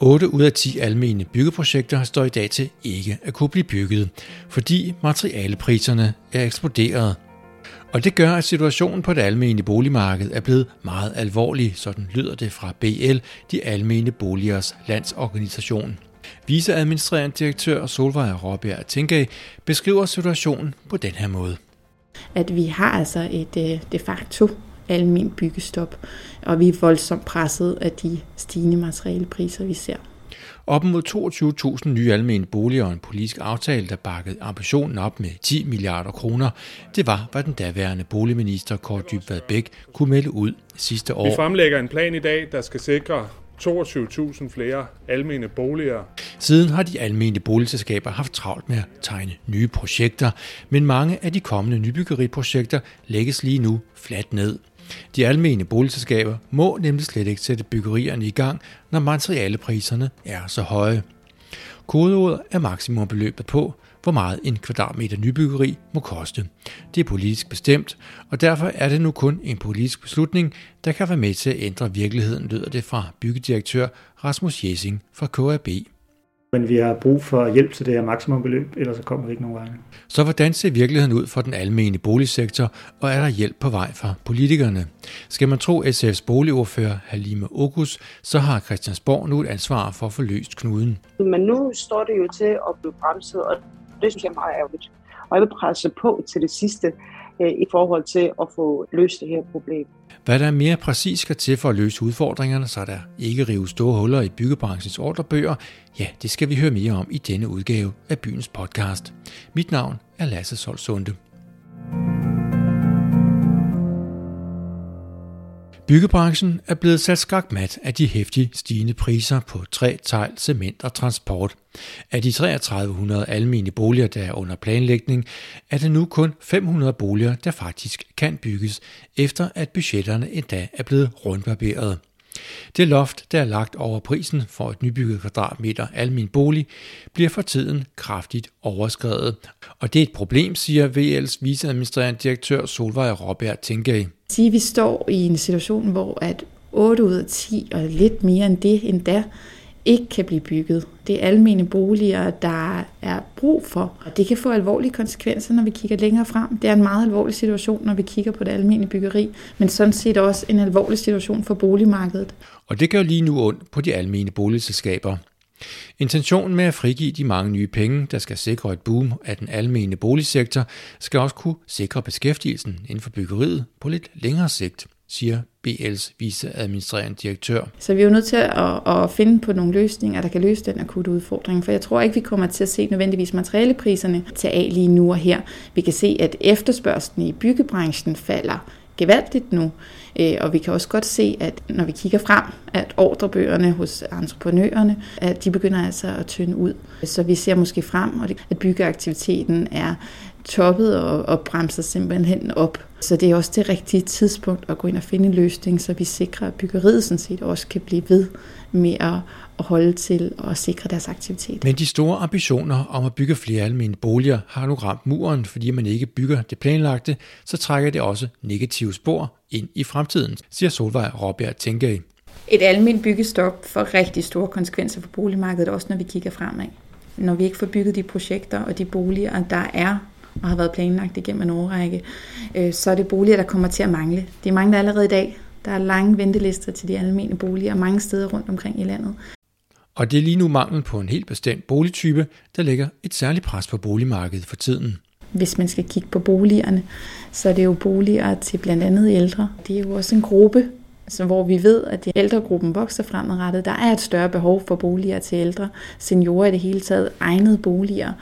8 ud af 10 almene byggeprojekter står i dag til ikke at kunne blive bygget, fordi materialepriserne er eksploderet. Og det gør, at situationen på det almene boligmarked er blevet meget alvorlig, sådan lyder det fra BL, de almene boligers landsorganisation. Viceadministrerende direktør Solvej Råbjerg Tinkag beskriver situationen på den her måde. At vi har altså et øh, de facto almen byggestop, og vi er voldsomt presset af de stigende materialepriser, vi ser. Op mod 22.000 nye almene boliger og en politisk aftale, der bakkede ambitionen op med 10 milliarder kroner. Det var, hvad den daværende boligminister Kåre Dybvad Bæk kunne melde ud sidste år. Vi fremlægger en plan i dag, der skal sikre 22.000 flere almene boliger. Siden har de almene boligselskaber haft travlt med at tegne nye projekter, men mange af de kommende nybyggeriprojekter lægges lige nu fladt ned. De almene boligselskaber må nemlig slet ikke sætte byggerierne i gang, når materialepriserne er så høje. Kodeordet er maksimumbeløbet på, hvor meget en kvadratmeter nybyggeri må koste. Det er politisk bestemt, og derfor er det nu kun en politisk beslutning, der kan være med til at ændre virkeligheden, lyder det fra byggedirektør Rasmus Jessing fra KAB. Men vi har brug for hjælp til det her maksimumbeløb, ellers så kommer vi ikke nogen vej. Så hvordan ser virkeligheden ud for den almene boligsektor, og er der hjælp på vej fra politikerne? Skal man tro SF's boligordfører Halime Ogus, så har Christiansborg nu et ansvar for at få løst knuden. Men nu står det jo til at blive bremset, og det synes jeg er meget ærgerligt. Og jeg vil presse på til det sidste øh, i forhold til at få løst det her problem. Hvad der mere præcis skal til for at løse udfordringerne, så der ikke rives store huller i byggebranchens ordrebøger, ja, det skal vi høre mere om i denne udgave af byens podcast. Mit navn er Lasse Solsunde. Byggebranchen er blevet sat skakmat af de hæftige stigende priser på træ, tegl, cement og transport. Af de 3300 almene boliger, der er under planlægning, er det nu kun 500 boliger, der faktisk kan bygges, efter at budgetterne endda er blevet rundbarberet. Det loft, der er lagt over prisen for et nybygget kvadratmeter almen bolig, bliver for tiden kraftigt overskrevet. Og det er et problem, siger VL's viceadministrerende direktør Solvej Robert Tinkag. Sige, vi står i en situation, hvor at 8 ud af 10, og lidt mere end det endda, ikke kan blive bygget. Det er almene boliger, der er brug for. Og det kan få alvorlige konsekvenser, når vi kigger længere frem. Det er en meget alvorlig situation, når vi kigger på det almene byggeri, men sådan set også en alvorlig situation for boligmarkedet. Og det gør lige nu ondt på de almene boligselskaber. Intentionen med at frigive de mange nye penge, der skal sikre et boom af den almene boligsektor, skal også kunne sikre beskæftigelsen inden for byggeriet på lidt længere sigt siger BL's viceadministrerende direktør. Så vi er jo nødt til at, at finde på nogle løsninger, der kan løse den akutte udfordring, for jeg tror ikke, vi kommer til at se nødvendigvis materialepriserne til af lige nu og her. Vi kan se, at efterspørgselen i byggebranchen falder gevaldigt nu, øh, og vi kan også godt se, at når vi kigger frem, at ordrebøgerne hos entreprenørerne, at de begynder altså at tynde ud. Så vi ser måske frem, at byggeaktiviteten er toppet og, og bremser simpelthen op. Så det er også det rigtige tidspunkt at gå ind og finde en løsning, så vi sikrer, at byggeriet sådan set også kan blive ved med at, at holde til og sikre deres aktivitet. Men de store ambitioner om at bygge flere almene boliger har nu ramt muren, fordi man ikke bygger det planlagte, så trækker det også negative spor ind i fremtiden, siger Solvej Råbjerg Tænkag. Et almindeligt byggestop får rigtig store konsekvenser for boligmarkedet, også når vi kigger fremad. Når vi ikke får bygget de projekter og de boliger, der er og har været planlagt igennem en årrække, øh, så er det boliger, der kommer til at mangle. De mangler allerede i dag. Der er lange ventelister til de almene boliger mange steder rundt omkring i landet. Og det er lige nu manglen på en helt bestemt boligtype, der lægger et særligt pres på boligmarkedet for tiden. Hvis man skal kigge på boligerne, så er det jo boliger til blandt andet ældre. Det er jo også en gruppe, så hvor vi ved, at ældregruppen vokser fremadrettet. Der er et større behov for boliger til ældre, seniorer i det hele taget, egnede boliger.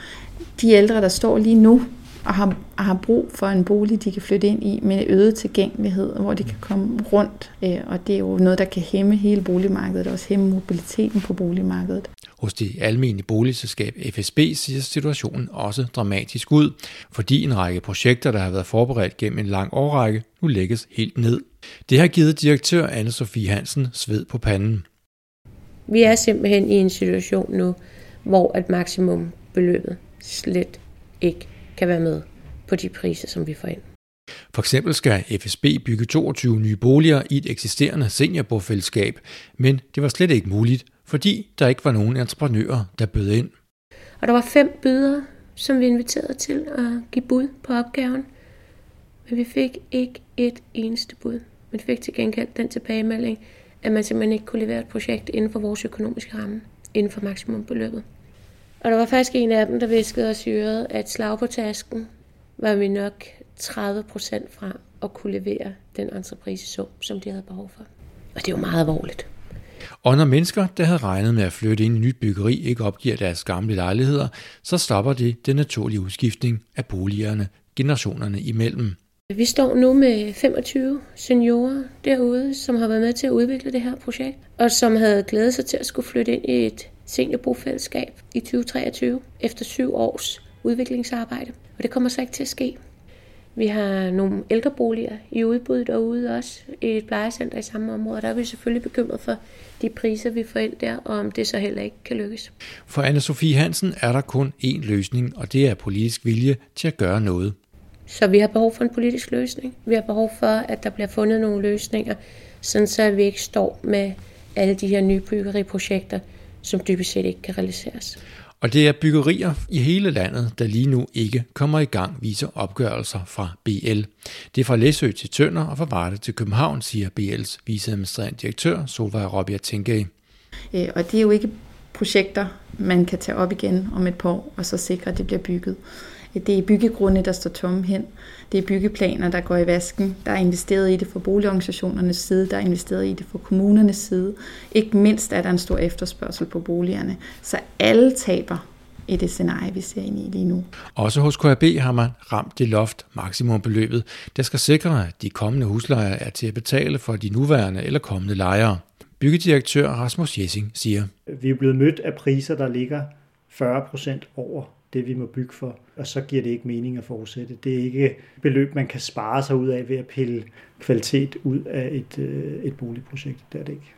De ældre, der står lige nu og har, har brug for en bolig, de kan flytte ind i med øget tilgængelighed, hvor de kan komme rundt. Øh, og det er jo noget, der kan hæmme hele boligmarkedet, og også hæmme mobiliteten på boligmarkedet. Hos det almindelige boligselskab FSB ser situationen også dramatisk ud, fordi en række projekter, der har været forberedt gennem en lang årrække, nu lægges helt ned. Det har givet direktør anne Sofie Hansen sved på panden. Vi er simpelthen i en situation nu, hvor at maksimumbeløbet slet ikke kan være med på de priser, som vi får ind. For eksempel skal FSB bygge 22 nye boliger i et eksisterende seniorbofællesskab, men det var slet ikke muligt, fordi der ikke var nogen entreprenører, der bød ind. Og der var fem bydere, som vi inviterede til at give bud på opgaven. Men vi fik ikke et eneste bud. Men fik til gengæld den tilbagemelding, at man simpelthen ikke kunne levere et projekt inden for vores økonomiske ramme, inden for maksimumbeløbet. Og der var faktisk en af dem, der viskede i øret, at slag på tasken var vi nok 30 procent fra at kunne levere den entreprisesum, som de havde behov for. Og det jo meget alvorligt. Og når mennesker, der havde regnet med at flytte ind i nyt byggeri, ikke opgiver deres gamle lejligheder, så stopper det den naturlige udskiftning af boligerne generationerne imellem. Vi står nu med 25 seniorer derude, som har været med til at udvikle det her projekt, og som havde glædet sig til at skulle flytte ind i et seniorbofællesskab i 2023 efter syv års udviklingsarbejde. Og det kommer så ikke til at ske. Vi har nogle ældreboliger i udbud derude også, i et plejecenter i samme område. Der er vi selvfølgelig bekymret for de priser, vi får ind der, og om det så heller ikke kan lykkes. For anne Sofie Hansen er der kun én løsning, og det er politisk vilje til at gøre noget. Så vi har behov for en politisk løsning. Vi har behov for, at der bliver fundet nogle løsninger, sådan så vi ikke står med alle de her nye byggeriprojekter, som dybest set ikke kan realiseres. Og det er byggerier i hele landet, der lige nu ikke kommer i gang, viser opgørelser fra BL. Det er fra Læsø til Tønder og fra Varde til København, siger BL's viceadministrerende direktør Solvej Robbia Tænke. Øh, og det er jo ikke projekter, man kan tage op igen om et par år, og så sikre, at det bliver bygget. Det er byggegrunde, der står tomme hen. Det er byggeplaner, der går i vasken. Der er investeret i det fra boligorganisationernes side, der er investeret i det fra kommunernes side. Ikke mindst er der en stor efterspørgsel på boligerne. Så alle taber i det scenarie, vi ser ind i lige nu. Også hos KAB har man ramt det loft maksimumbeløbet, der skal sikre, at de kommende huslejer er til at betale for de nuværende eller kommende lejere. Byggedirektør Rasmus Jessing siger. Vi er blevet mødt af priser, der ligger 40 procent over det, vi må bygge for, og så giver det ikke mening at fortsætte. Det er ikke beløb, man kan spare sig ud af ved at pille kvalitet ud af et, øh, et boligprojekt. Det er det ikke.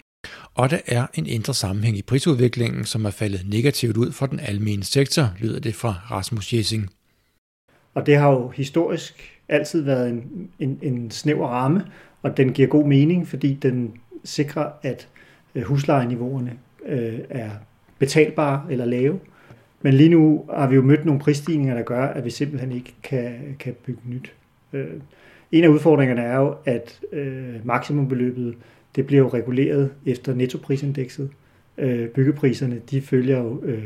Og der er en indre sammenhæng i prisudviklingen, som er faldet negativt ud for den almene sektor, lyder det fra Rasmus Jessing. Og det har jo historisk altid været en, en, en snæver ramme, og den giver god mening, fordi den sikrer, at øh, huslejeniveauerne øh, er betalbare eller lave, men lige nu har vi jo mødt nogle prisstigninger, der gør, at vi simpelthen ikke kan, kan bygge nyt. Øh, en af udfordringerne er jo, at øh, maksimumbeløbet det bliver jo reguleret efter nettoprisindekset. Øh, byggepriserne de følger jo øh,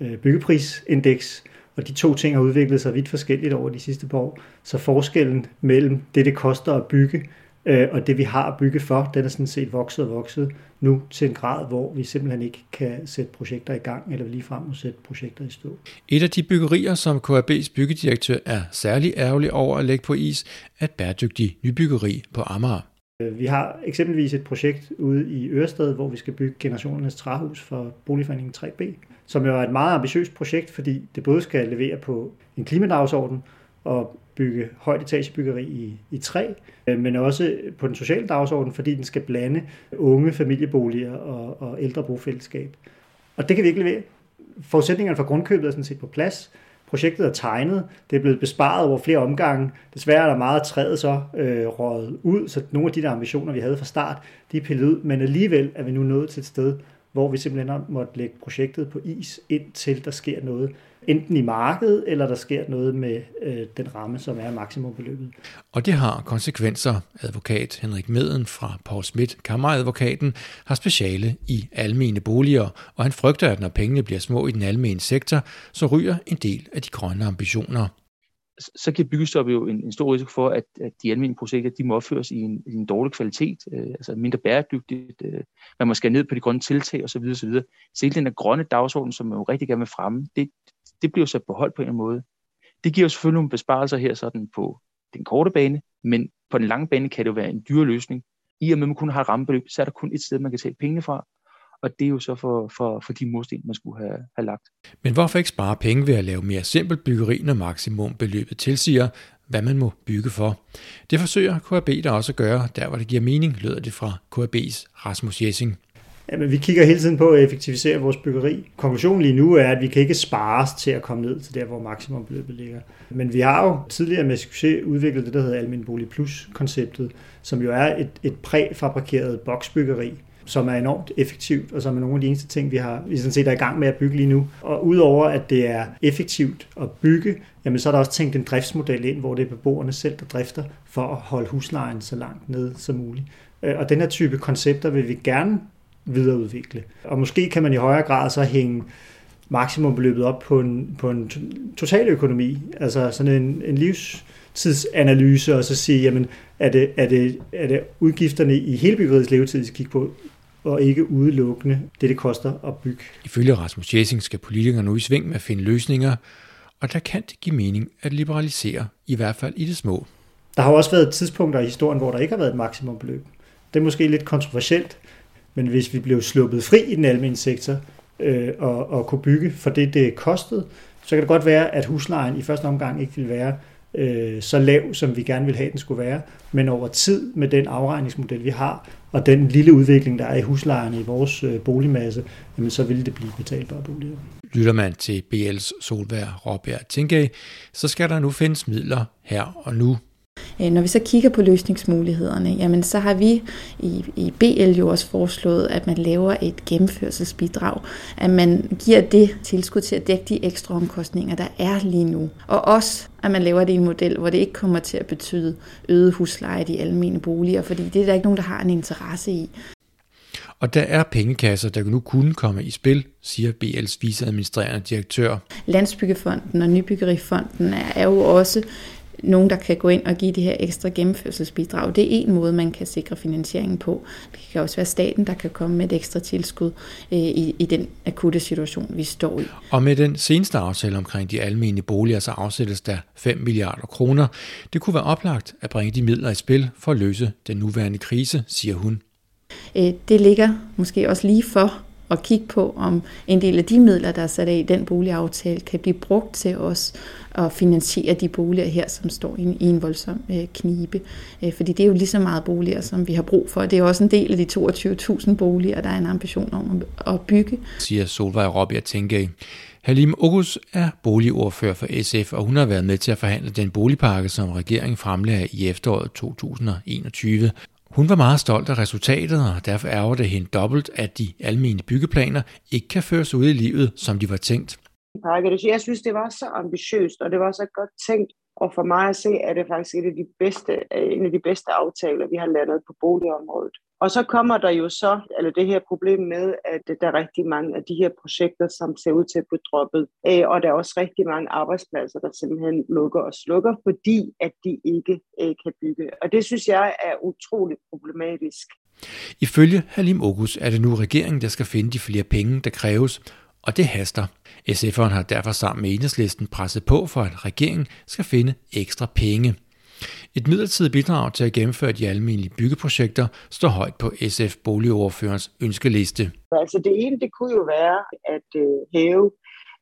øh byggeprisindeks, og de to ting har udviklet sig vidt forskelligt over de sidste par år. Så forskellen mellem det, det koster at bygge, Øh, og det vi har at bygge for, den er sådan set vokset og vokset nu til en grad, hvor vi simpelthen ikke kan sætte projekter i gang, eller lige frem må sætte projekter i stå. Et af de byggerier, som KAB's byggedirektør er særlig ærgerlig over at lægge på is, er et bæredygtigt nybyggeri på Amager. Øh, vi har eksempelvis et projekt ude i Ørested, hvor vi skal bygge generationernes træhus for boligforeningen 3B, som jo er et meget ambitiøst projekt, fordi det både skal levere på en klimadagsorden, og bygge højt etagebyggeri i, i træ, øh, men også på den sociale dagsorden, fordi den skal blande unge familieboliger og, og ældre bofællesskab. Og det kan vi ikke levere. Forudsætningerne for grundkøbet er sådan set på plads. Projektet er tegnet, det er blevet besparet over flere omgange. Desværre er der meget træet så øh, røget ud, så nogle af de der ambitioner, vi havde fra start, de er pillet ud, men alligevel er vi nu nået til et sted, hvor vi simpelthen har måttet lægge projektet på is, indtil der sker noget enten i markedet, eller der sker noget med øh, den ramme, som er maksimumbeløbet. Og det har konsekvenser. Advokat Henrik Meden fra Paul Schmidt, kammeradvokaten, har speciale i almene boliger, og han frygter, at når pengene bliver små i den almene sektor, så ryger en del af de grønne ambitioner så giver byggestop jo en, en stor risiko for, at, at de almindelige projekter de må opføres i en, i en dårlig kvalitet, øh, altså mindre bæredygtigt. Øh, man må skære ned på de grønne tiltag osv. osv. Så hele den der grønne dagsorden, som man jo rigtig gerne vil fremme, det, det bliver sat på hold på en måde. Det giver jo selvfølgelig nogle besparelser her sådan på den korte bane, men på den lange bane kan det jo være en dyre løsning. I og med, at man kun har et rammebeløb, så er der kun et sted, man kan tage pengene fra, og det er jo så for, for, for de mursten, man skulle have, have lagt. Men hvorfor ikke spare penge ved at lave mere simpelt byggeri, når maksimumbeløbet tilsiger, hvad man må bygge for? Det forsøger KAB der også at gøre, der hvor det giver mening, lød det fra KAB's Rasmus Jessing. Jamen, vi kigger hele tiden på at effektivisere vores byggeri. Konklusionen lige nu er, at vi kan ikke spares til at komme ned til der, hvor maksimumbeløbet ligger. Men vi har jo tidligere med succes udviklet det, der hedder Almen Bolig Plus-konceptet, som jo er et, et præfabrikeret boksbyggeri, som er enormt effektivt, og som er nogle af de eneste ting, vi har vi sådan set er i gang med at bygge lige nu. Og udover at det er effektivt at bygge, jamen så er der også tænkt en driftsmodel ind, hvor det er beboerne selv, der drifter for at holde huslejen så langt ned som muligt. Øh, og den her type koncepter vil vi gerne videreudvikle. Og måske kan man i højere grad så hænge maksimumbeløbet op på en, på en totaløkonomi, altså sådan en, en livstidsanalyse, og så sige, jamen, er det, er det, er det udgifterne i hele byggeriets levetid, vi skal kigge på, og ikke udelukkende det, det koster at bygge. Ifølge Rasmus Jessing skal politikere nu i sving med at finde løsninger, og der kan det give mening at liberalisere, i hvert fald i det små. Der har også været tidspunkter i historien, hvor der ikke har været et maksimumbeløb. Det er måske lidt kontroversielt, men hvis vi blev sluppet fri i den almindelige sektor øh, og, og kunne bygge for det, det kostede, så kan det godt være, at huslejen i første omgang ikke vil være øh, så lav, som vi gerne vil have, den skulle være. Men over tid med den afregningsmodel, vi har, og den lille udvikling, der er i huslejerne i vores øh, boligmasse, jamen, så vil det blive betalbare boliger. Lytter man til BL's Solvær Råbjerg Tinkag, så skal der nu findes midler her og nu når vi så kigger på løsningsmulighederne, jamen så har vi i, i BL jo også foreslået, at man laver et gennemførelsesbidrag, at man giver det tilskud til at dække de ekstra omkostninger, der er lige nu. Og også, at man laver det i en model, hvor det ikke kommer til at betyde øget husleje i de almene boliger, fordi det er der ikke nogen, der har en interesse i. Og der er pengekasser, der nu kunne komme i spil, siger BL's viceadministrerende direktør. Landsbyggefonden og Nybyggerifonden er jo også nogen, der kan gå ind og give det her ekstra gennemførselsbidrag. Det er en måde, man kan sikre finansieringen på. Det kan også være staten, der kan komme med et ekstra tilskud øh, i, i den akutte situation, vi står i. Og med den seneste aftale omkring de almene boliger, så afsættes der 5 milliarder kroner. Det kunne være oplagt at bringe de midler i spil for at løse den nuværende krise, siger hun. Øh, det ligger måske også lige for at kigge på, om en del af de midler, der er sat af i den boligaftale, kan blive brugt til os at finansiere de boliger her, som står i en, voldsom øh, knibe. Øh, fordi det er jo lige så meget boliger, som vi har brug for. Det er også en del af de 22.000 boliger, der er en ambition om at, bygge. Siger Solvej Robbie Tænke. Halim Ogus er boligordfører for SF, og hun har været med til at forhandle den boligpakke, som regeringen fremlagde i efteråret 2021. Hun var meget stolt af resultatet, og derfor ærger det hende dobbelt, at de almene byggeplaner ikke kan føres ud i livet, som de var tænkt. Jeg synes, det var så ambitiøst, og det var så godt tænkt. Og for mig at se, er det faktisk et af de bedste, øh, en af de bedste aftaler, vi har landet på boligområdet. Og så kommer der jo så eller det her problem med, at der er rigtig mange af de her projekter, som ser ud til at blive droppet. Øh, og der er også rigtig mange arbejdspladser, der simpelthen lukker og slukker, fordi at de ikke øh, kan bygge. Og det synes jeg er utroligt problematisk. Ifølge Halim Ogus er det nu regeringen, der skal finde de flere penge, der kræves, og det haster. SF'eren har derfor sammen med enhedslisten presset på for, at regeringen skal finde ekstra penge. Et midlertidigt bidrag til at gennemføre de almindelige byggeprojekter står højt på SF Boligoverførens ønskeliste. Altså det ene, det kunne jo være at øh, hæve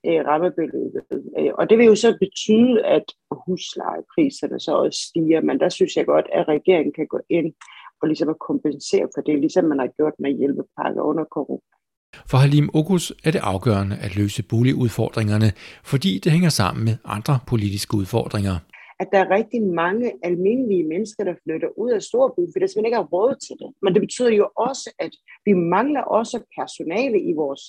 øh, rammebeløbet. Øh, og det vil jo så betyde, at huslejepriserne så også stiger, men der synes jeg godt, at regeringen kan gå ind og ligesom at kompensere for det, ligesom man har gjort med hjælpepakker under corona. For Halim Okus er det afgørende at løse boligudfordringerne, fordi det hænger sammen med andre politiske udfordringer at der er rigtig mange almindelige mennesker, der flytter ud af storbyen, fordi der simpelthen ikke har råd til det. Men det betyder jo også, at vi mangler også personale i vores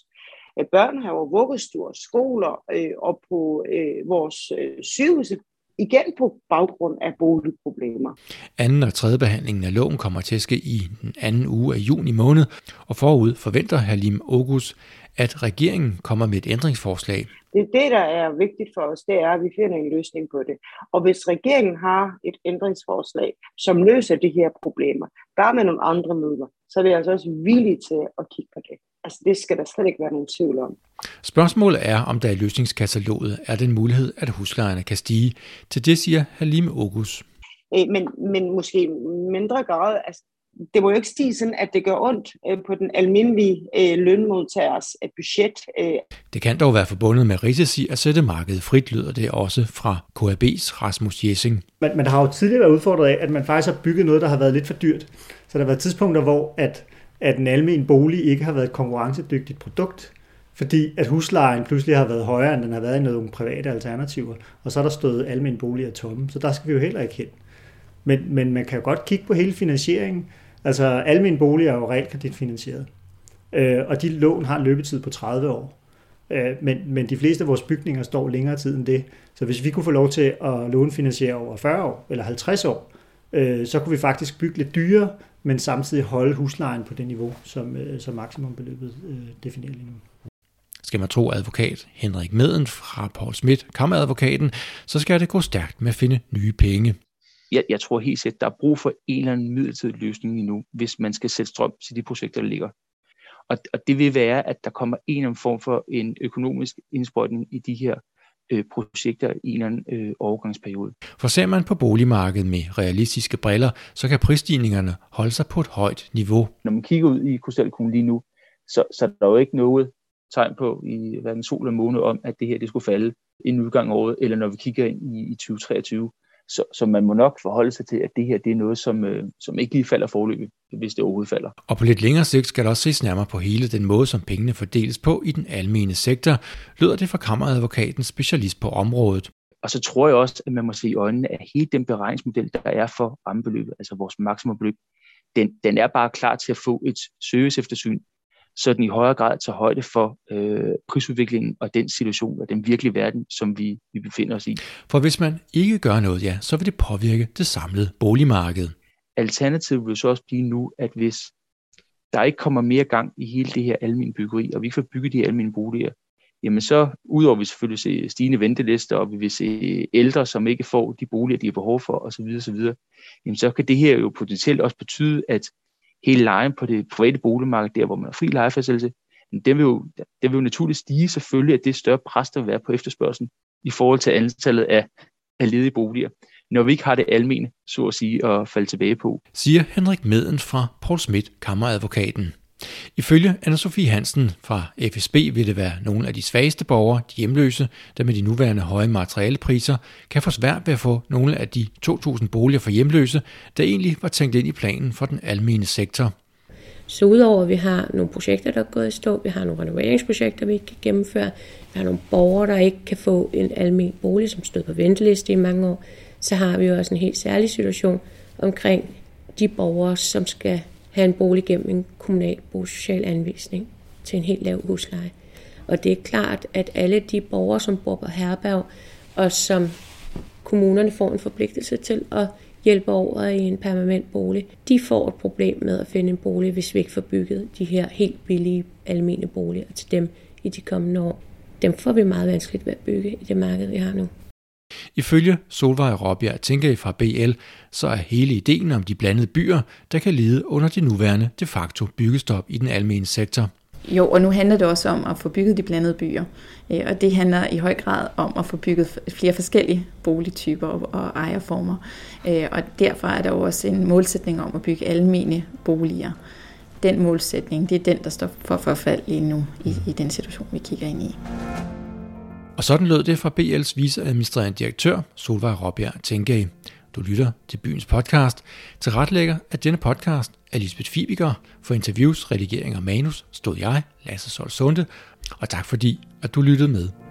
øh, børnehaver, vuggestuer, skoler øh, og på øh, vores øh, sygehuse, igen på baggrund af boligproblemer. Anden og tredje behandlingen af loven kommer til at ske i den anden uge af juni måned, og forud forventer Halim Ogus, at regeringen kommer med et ændringsforslag. Det det, der er vigtigt for os, det er, at vi finder en løsning på det. Og hvis regeringen har et ændringsforslag, som løser de her problemer, bare med nogle andre midler, så er vi altså også villige til at kigge på det. Altså det skal der slet ikke være nogen tvivl om. Spørgsmålet er, om der i løsningskataloget er den mulighed, at huslejerne kan stige. Til det siger Halime Ogus. Øh, men, men måske mindre grad, altså det må jo ikke stige sådan, at det gør ondt øh, på den almindelige øh, lønmodtagers øh, budget. Øh. Det kan dog være forbundet med risici at sætte markedet frit, lyder det også fra KAB's Rasmus Jessing. Men man har jo tidligere været udfordret af, at man faktisk har bygget noget, der har været lidt for dyrt. Så der har været tidspunkter, hvor at, at en almen bolig ikke har været et konkurrencedygtigt produkt, fordi at huslejen pludselig har været højere, end den har været i nogle private alternativer, og så er der stået almen boliger tomme. Så der skal vi jo heller ikke hen. Men, men man kan jo godt kigge på hele finansieringen, Altså, almindelige boliger er jo realkreditfinansieret, øh, og de lån har en løbetid på 30 år. Øh, men, men de fleste af vores bygninger står længere tid end det. Så hvis vi kunne få lov til at lånefinansiere over 40 år eller 50 år, øh, så kunne vi faktisk bygge lidt dyrere, men samtidig holde huslejen på det niveau, som, øh, som maksimumbeløbet øh, definerer lige nu. Skal man tro advokat Henrik Meden fra Paul Schmidt, kammeradvokaten, så skal det gå stærkt med at finde nye penge. Jeg, jeg tror helt sikkert, der er brug for en eller anden midlertidig løsning nu, hvis man skal sætte strøm til de projekter, der ligger. Og, og det vil være, at der kommer en eller anden form for en økonomisk indsprøjtning i de her øh, projekter i en eller anden øh, overgangsperiode. For ser man på boligmarkedet med realistiske briller, så kan prisstigningerne holde sig på et højt niveau. Når man kigger ud i Krystalkuglen lige nu, så, så der er jo ikke noget tegn på i hverken sol eller måne om, at det her det skulle falde inden udgang af året, eller når vi kigger ind i, i 2023. Så, så man må nok forholde sig til, at det her det er noget, som, øh, som ikke lige falder forløbet, hvis det overhovedet falder. Og på lidt længere sigt skal der også ses nærmere på hele den måde, som pengene fordeles på i den almene sektor, lyder det fra kammeradvokaten specialist på området. Og så tror jeg også, at man må se i øjnene, at hele den beregningsmodel, der er for rammebeløbet, altså vores maksimumbeløb, den, den er bare klar til at få et serviceeftersyn så den i højere grad tager højde for øh, prisudviklingen og den situation og den virkelige verden, som vi, vi befinder os i. For hvis man ikke gør noget, ja, så vil det påvirke det samlede boligmarked. Alternativet vil så også blive nu, at hvis der ikke kommer mere gang i hele det her almindelige byggeri, og vi ikke får bygget de her almindelige boliger, jamen så, udover vi selvfølgelig se stigende ventelister, og vi vil se ældre, som ikke får de boliger, de har behov for, osv., osv., jamen så kan det her jo potentielt også betyde, at hele lejen på det private boligmarked, der hvor man har fri lejefastsættelse, det vil, jo, det vil jo naturligt stige selvfølgelig, at det større pres, der vil være på efterspørgselen i forhold til antallet af, af ledige boliger, når vi ikke har det almene, så at sige, at falde tilbage på. Siger Henrik Meden fra Paul Schmidt, kammeradvokaten. Ifølge Anna-Sophie Hansen fra FSB vil det være nogle af de svageste borgere, de hjemløse, der med de nuværende høje materialepriser kan få svært ved at få nogle af de 2.000 boliger for hjemløse, der egentlig var tænkt ind i planen for den almene sektor. Så udover at vi har nogle projekter, der er gået i stå, vi har nogle renoveringsprojekter, vi ikke kan gennemføre, vi har nogle borgere, der ikke kan få en almen bolig, som stod på venteliste i mange år, så har vi jo også en helt særlig situation omkring de borgere, som skal have en bolig gennem en kommunal bosocial anvisning til en helt lav husleje. Og det er klart, at alle de borgere, som bor på herberg, og som kommunerne får en forpligtelse til at hjælpe over i en permanent bolig, de får et problem med at finde en bolig, hvis vi ikke får bygget de her helt billige almene boliger til dem i de kommende år. Dem får vi meget vanskeligt ved at bygge i det marked, vi har nu. Ifølge Solvej Råbjerg tænker fra BL, så er hele ideen om de blandede byer, der kan lide under de nuværende de facto byggestop i den almene sektor. Jo, og nu handler det også om at få bygget de blandede byer. Øh, og det handler i høj grad om at få bygget flere forskellige boligtyper og ejerformer. Øh, og derfor er der også en målsætning om at bygge almene boliger. Den målsætning, det er den, der står for forfald lige nu i, i den situation, vi kigger ind i. Og sådan lød det fra BL's viceadministrerende direktør, Solvej Råbjerg Tænkage. Du lytter til byens podcast. Til retlægger af denne podcast er Lisbeth Fibiger. For interviews, redigering og manus stod jeg, Lasse Sol Sunde. Og tak fordi, at du lyttede med.